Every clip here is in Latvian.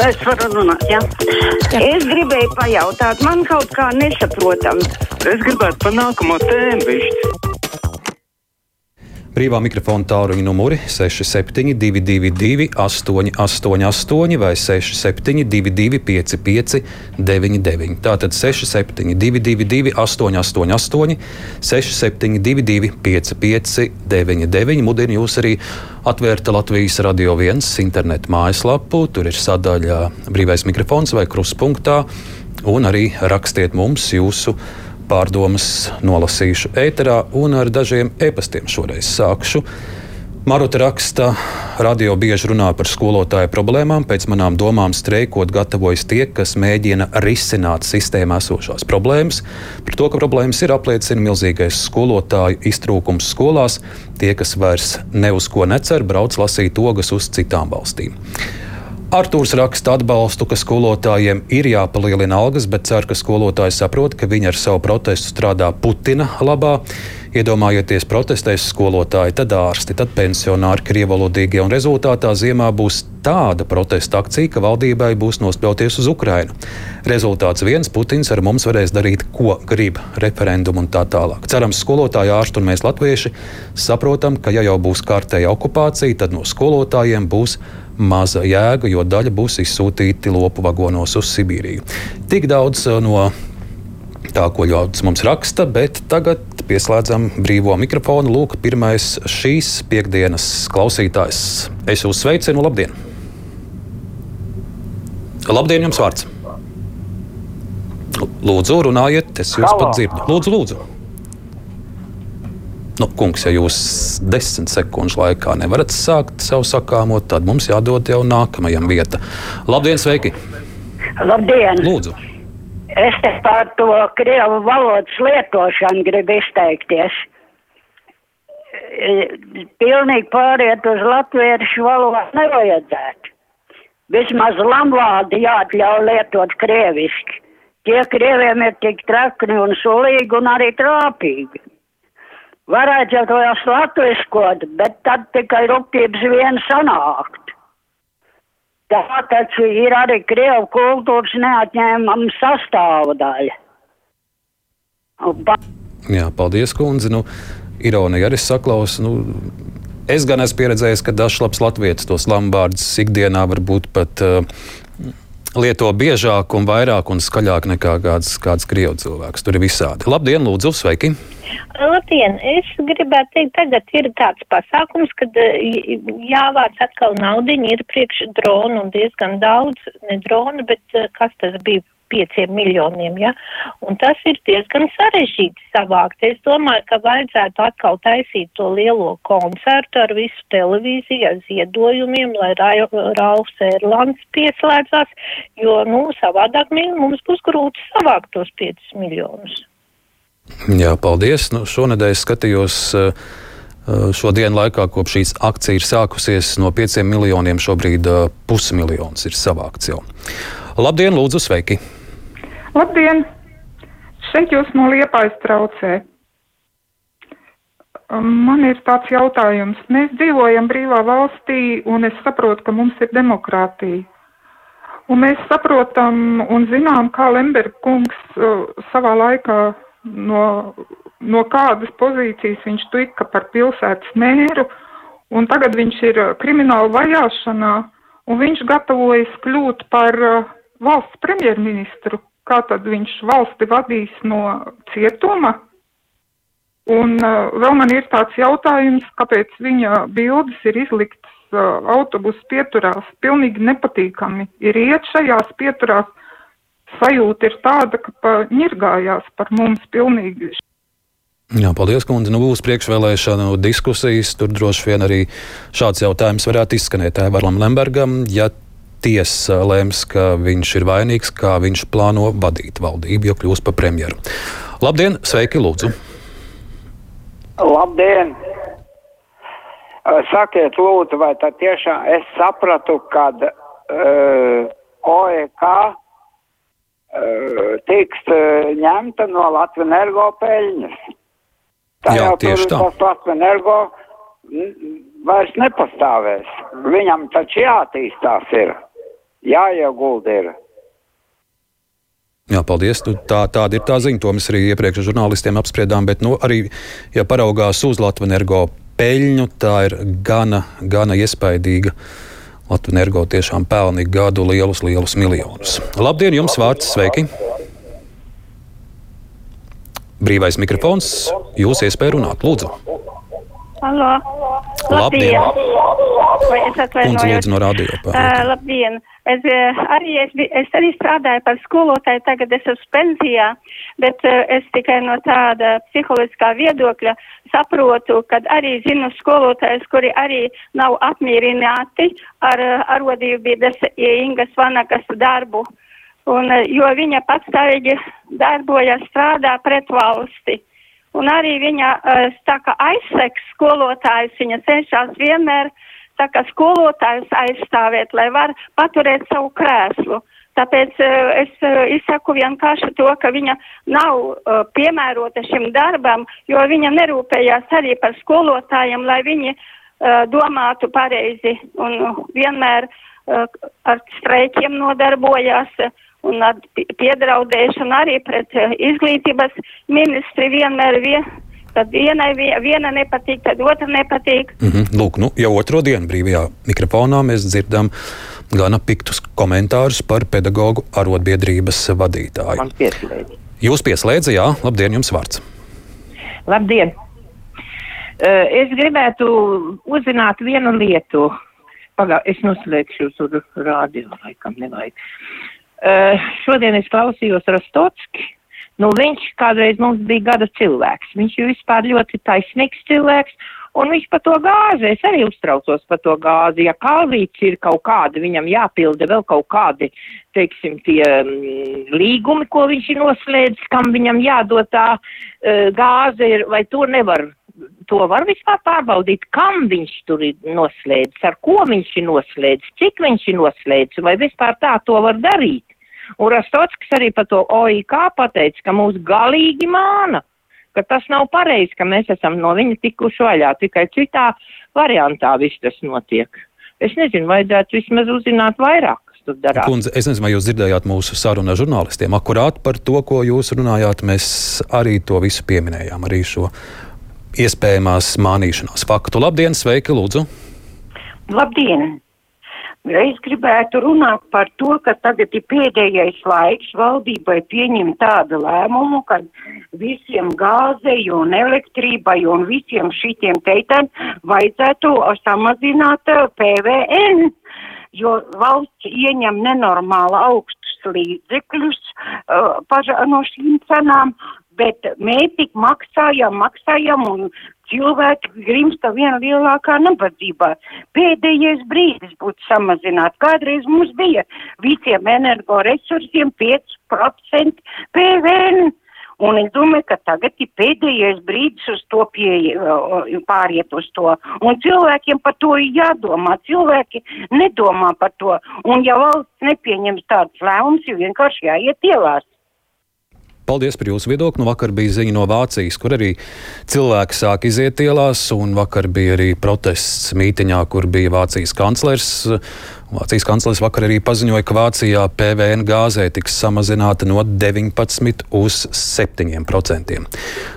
Es varu runāt, jā. jā. Es gribēju pajautāt, man kaut kā nesaprotam. Es gribētu pa nākamo tēmu višķi. Brīvā mikrofona tāluņa numuri 6722, 888, vai 672, 559, tātad 672, 888, 672, 559. Mudinu jūs arī atvērt Latvijas Radio 1 internetu mājaslapu. Tur ir sadaļa brīvais mikrofons vai kruspunktā, un arī rakstiet mums jūsu pārdomas nolasīšu ēterā un ar dažiem e-pastiem šoreiz sākšu. Maruta raksta, radio bieži runā par skolotāju problēmām. Pēc manām domām, streikot gatavojas tie, kas mēģina risināt sistēmā esošās problēmas. Par to, ka problēmas ir apliecina milzīgais skolotāju iztrūkums skolās. Tie, kas vairs ne uz ko necer, brauc lasīt ogas uz citām valstīm. Artūrs raksta atbalstu, ka skolotājiem ir jāpalielina algas, bet cer, ka skolotāji saprot, ka viņi ar savu protestu strādā Putina labā. Iedomājieties, protestēs skolotāji, tad ārsti, tad pensionāri, krievalodīgie, un rezultātā ziemā būs tāda protesta akcija, ka valdībai būs nospļauties uz Ukrajinu. Rezultāts viens - Putins ar mums varēs darīt, ko grib, referendumu un tā tālāk. Cerams, skolotāji, ārsti un mēs, latvieši, saprotam, ka ja jau būs kārtēja okupācija, tad no skolotājiem būs maza jēga, jo daļa būs izsūtīti lopu vagonos uz Sibīriju. Tik daudz uh, no tā, ko ļaudis mums raksta, bet tagad pieslēdzam brīvo mikrofonu. Lūk, pirmais šīs piekdienas klausītājs. Es jūs sveicinu, labdien! Labdien, jums vārds! Lūdzu, runājiet, es jūs pat dzirdu. Lūdzu, lūdzu! Nu, kungs, ja jūs desmit sekundžu laikā nevarat sākt savu sakāmo, tad mums jādod jau nākamajam vieta. Labdien, sveiki! Labdien! Lūdzu! Es te par to krievu valodas lietošanu gribu izteikties. Pilnīgi pāriet uz latviešu valodu nevajadzētu. Vismaz lamvādi jāatļauj lietot krieviski. Tie krieviem ir tik trakni un sulīgi un arī trāpīgi. Varētu jau to latviskot, bet tad tikai rūpības vien sanākt. Tā taču ir arī Krievu kultūras neatņēmama sastāvdaļa. Pa... Jā, paldies, kundze. Nu, ironija arī saklausa. Nu, es gan esmu pieredzējis, ka dažs labs latviečs tos lambārdus ikdienā varbūt pat uh, lieto biežāk un vairāk un skaļāk nekā kāds, kāds krievu cilvēks. Tur ir visādi. Labdien, lūdzu, sveiki! Labdien! Es gribētu teikt, tagad ir tāds pasākums, kad eh, jāvāc atkal naudiņi ir priekš dronu un diezgan daudz, ne dronu, bet eh, kas tas bija pieciem miljoniem, ja? Un tas ir diezgan sarežģīti savākt. Es domāju, ka vajadzētu atkal taisīt to lielo koncertu ar visu televīziju, ar ziedojumiem, lai Rauls Erlands pieslēdzās, jo, nu, savādāk mums būs grūti savākt tos piecus miljonus. Jā, paldies. Nu, šonadēļ skatījos. Uh, Šo dienu laikā, kopš šīs akcija ir sākusies, no 5 miljoniem šobrīd uh, pusmiljons ir savākts jau. Labdien, lūdzu, sveiki! Labdien! Šeit jūs no liepājas traucē. Man ir tāds jautājums. Mēs dzīvojam brīvā valstī, un es saprotu, ka mums ir demokrātija. Un mēs saprotam un zinām, kā Lemberga kungs uh, savā laikā no, no kādas pozīcijas viņš tika par pilsētas mēru, un tagad viņš ir krimināla vajāšanā, un viņš gatavojas kļūt par uh, valsts premjerministru kā tad viņš valsti vadīs no cietuma. Un uh, vēl man ir tāds jautājums, kāpēc viņa bildes ir izliktas uh, autobusu pieturās pilnīgi nepatīkami. Ir iet šajās pieturās, sajūta ir tāda, ka pa ņirgājās par mums pilnīgi. Jā, paldies, kundze. Nu, būs priekšvēlēšana diskusijas. Tur droši vien arī šāds jautājums varētu izskanēt Evaram Lembergam. Ja tiesa lems, ka viņš ir vainīgs, kā viņš plāno vadīt valdību, jo kļūs par premjeru. Labdien, sveiki, lūdzu! Labdien! Sakiet, lūdzu, vai tā tiešām es sapratu, kad uh, OEK tiks uh, ņemta no Latvijas energo peļņas? Tā Jā, jau tieši tur tā. tas Latvijas energo vairs nepastāvēs. Viņam taču jātīstās ir. jāiegulda ir. Jā, paldies. Nu, tā, tāda ir tā ziņa. To mēs arī iepriekš ar žurnālistiem apspriedām. Bet, nu, arī, ja paraugās uz Latvijas energo peļņu, tā ir gana, gana iespaidīga. Latvijas energo tiešām pelna gadu lielus, lielus miljonus. Labdien, jums vārds sveiki! Brīvais mikrofons, jūs iespēja runāt, lūdzu. Halo. Labdien! Vai es atvainojos? lūdzu, no radio Uh, labdien! Es, uh, arī, es, es arī strādāju par skolotāju, tagad es esmu pensijā, bet uh, es tikai no tāda psiholoģiskā viedokļa saprotu, ka arī zinu skolotājus, kuri arī nav apmierināti ar uh, arodības Ingas Vanakas darbu, un, uh, jo viņa patstāvīgi darbojas, strādā pret valsti. Un arī viņa tā kā aizseks skolotājus, viņa cenšas vienmēr tā kā skolotājus aizstāvēt, lai var paturēt savu krēslu. Tāpēc uh, es uh, izsaku vienkārši to, ka viņa nav piemērota šim darbam, jo viņa nerūpējās arī par skolotājiem, lai viņi domātu pareizi un vienmēr ar streikiem nodarbojās. Un ar pi- piedraudēšanu arī pret eh, izglītības ministri vienmēr vien, tad vienai vie- viena nepatīk, tad otra nepatīk. Mhm. Lūk, nu, jau otro dienu brīvajā mikrofonā mēs dzirdam gana piktus komentārus par pedagoģu arotbiedrības vadītāju. Man pieslēdz. Jūs pieslēdzat, jā, labdien, jums vārds. Labdien! Uh, es gribētu uzzināt vienu lietu. Pagā, es noslēgšu uz rādio, laikam nevajag. Uh, šodien es klausījos Rostotski. Nu, viņš kādreiz mums bija gada cilvēks. Viņš ir vispār ļoti taisnīgs cilvēks. Un viņš par to gāzi, es arī uztraucos par to gāzi. Ja kalvīts ir kaut kādi, viņam jāpilda vēl kaut kādi, teiksim, tie mm, līgumi, ko viņš ir noslēdzis, kam viņam jādod tā uh, gāze, ir, vai to nevar, to var vispār pārbaudīt, kam viņš tur ir noslēdzis, ar ko viņš ir noslēdzis, cik viņš ir noslēdzis, vai vispār tā to var darīt. Un Rastotskis arī par to OIK pateica, ka mūs galīgi māna ka tas nav pareizi, ka mēs esam no viņa tikuši vaļā, tikai citā variantā viss tas notiek. Es nezinu, vajadzētu vismaz uzzināt vairāk, kas tur darās. Kundze, es nezinu, vai jūs dzirdējāt mūsu sarunu ar žurnālistiem. Akurāt par to, ko jūs runājāt, mēs arī to visu pieminējām, arī šo iespējamās mānīšanās faktu. Labdien, sveiki, lūdzu! Labdien! Es gribētu runāt par to, ka tagad ir pēdējais laiks valdībai pieņemt tādu lēmumu, ka visiem gāzei un elektrībai un visiem šitiem teitēm vajadzētu samazināt eh, PVN, jo valsts ieņem nenormāli augstus līdzekļus uh, no šīm cenām, bet mēs tik maksājam, maksājam un cilvēki grimsta vien lielākā nabadzībā. Pēdējais brīdis būtu samazināt. Kādreiz mums bija visiem energoresursiem 5% PVN. Un es domāju, ka tagad ir pēdējais brīdis uz to pie, pāriet uz to. Un cilvēkiem par to ir jādomā. Cilvēki nedomā par to. Un ja valsts nepieņems tādus lēmumus, ir vienkārši jāiet ielās. Paldies par jūsu viedokli. Nu, vakar bija ziņa no Vācijas, kur arī cilvēki sāk iziet ielās, un vakar bija arī protests mītiņā, kur bija Vācijas kanclers. Vācijas kanclers vakar arī paziņoja, ka Vācijā PVN gāzē tiks samazināta no 19 uz 7 procentiem.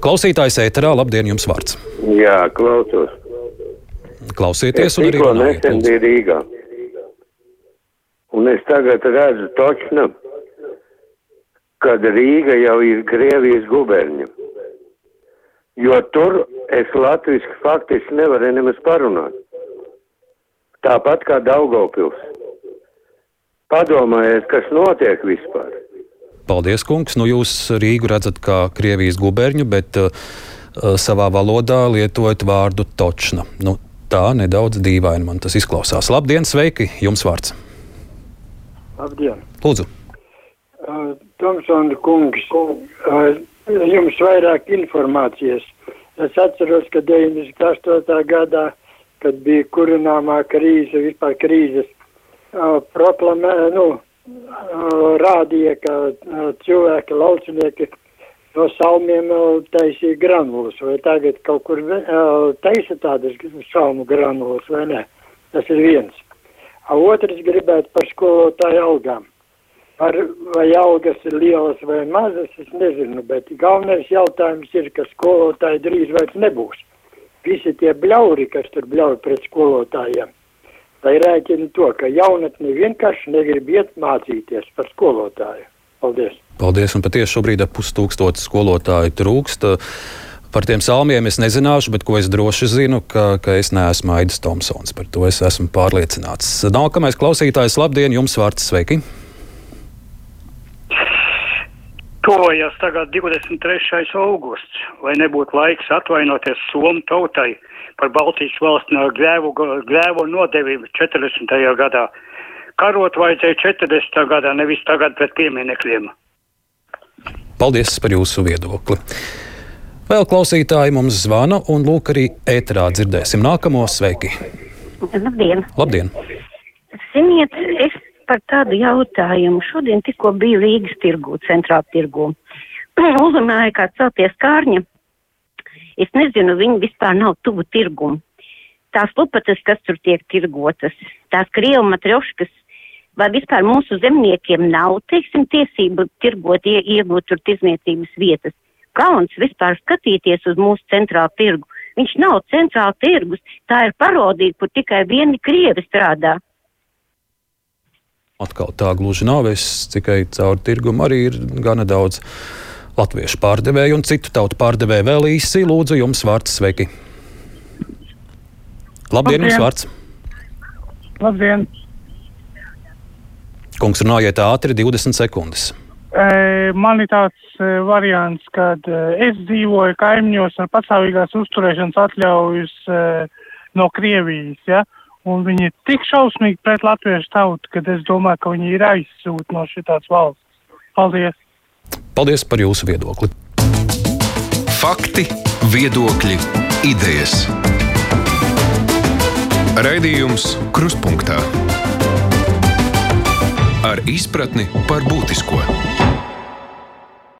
Klausītājs ēterā, labdien, jums vārds. Jā, klausos. Klausieties, un arī nesen biju Rīgā. Un es tagad redzu točnu, kad Rīga jau ir Krievijas guberņa. Jo tur es latviski faktiski nevaru nemaz parunāt. Tāpat kā Daugavpils. Padomājiet, kas notiek vispār. Paldies, kungs. Nu, jūs Rīgu redzat kā Krievijas guberņu, bet uh, savā valodā lietojat vārdu točna. Nu, tā nedaudz dīvaini man tas izklausās. Labdien, sveiki! Jums vārds. Labdien! Lūdzu! Tomsona kungs, jums vairāk informācijas. Es atceros, ka 98. gadā, kad bija kurināmā krīze, vispār krīzes, proklamē, nu, rādīja, ka cilvēki, laucinieki no salmiem taisīja granulas, vai tagad kaut kur taisa tādas salmu granulas, vai ne? Tas ir viens. A otrs gribētu par skolotāju algām. Par, vai algas ir lielas vai mazas, es nezinu, bet galvenais jautājums ir, ka skolotāji drīz vairs nebūs. Visi tie bļauri, kas tur bļauj pret skolotājiem, lai rēķina to, ka jaunatni vienkārši negrib iet mācīties par skolotāju. Paldies! Paldies, un patiešām šobrīd ap pustūkstotis skolotāju trūkst. Par tiem salmiem es nezināšu, bet ko es droši zinu, ka, ka es neesmu Aidis Tomsons. Par to es esmu pārliecināts. Nākamais klausītājs, labdien, jums vārds sveiki! Tuvojas tagad 23. augusts, vai nebūtu laiks atvainoties Somu tautai par Baltijas valsts no grēvu, grēvu nodevību 40. gadā. Karot vajadzēja 40. gadā, nevis tagad pret pieminekļiem. Paldies par jūsu viedokli. Vēl klausītāji mums zvana, un lūk, arī ēterā dzirdēsim nākamo sveiki. Labdien! Labdien. Ziniet, es par tādu jautājumu. Šodien tikko biju Rīgas tirgū, centrāla tirgū. Uzrunāja kā celties kārņa. Es nezinu, viņi vispār nav tuvu tirgumu. Tās lupatas, kas tur tiek tirgotas, tās krievu matrioškas, vai vispār mūsu zemniekiem nav, teiksim, tiesību tirgot, ie, iegūt tur tirzniecības vietas. Kauns vispār skatīties uz mūsu centrālu tirgu. Viņš nav centrāla tirgus, tā ir parodija, kur tikai vieni krievi strādā. Atkal tā gluži nav. Es tikai caur tirgumu arī ir gana daudz latviešu pārdevēju un citu tautu pārdevēju. Vēl īsi lūdzu jums vārds sveiki. Labdien, jums vārds! Labdien! Kungs, runājiet ātri, 20 sekundes. E, man ir tāds e, variants, kad e, es dzīvoju kaimiņos ar pastāvīgās uzturēšanas atļaujas no Krievijas. Ja? Un viņi ir tik šausmīgi pret latviešu tautu, ka es domāju, ka viņi ir aizsūti no šitās valsts. Paldies! Paldies par jūsu viedokli! Fakti, viedokļi, idejas. Raidījums Krustpunktā ar izpratni par būtisko.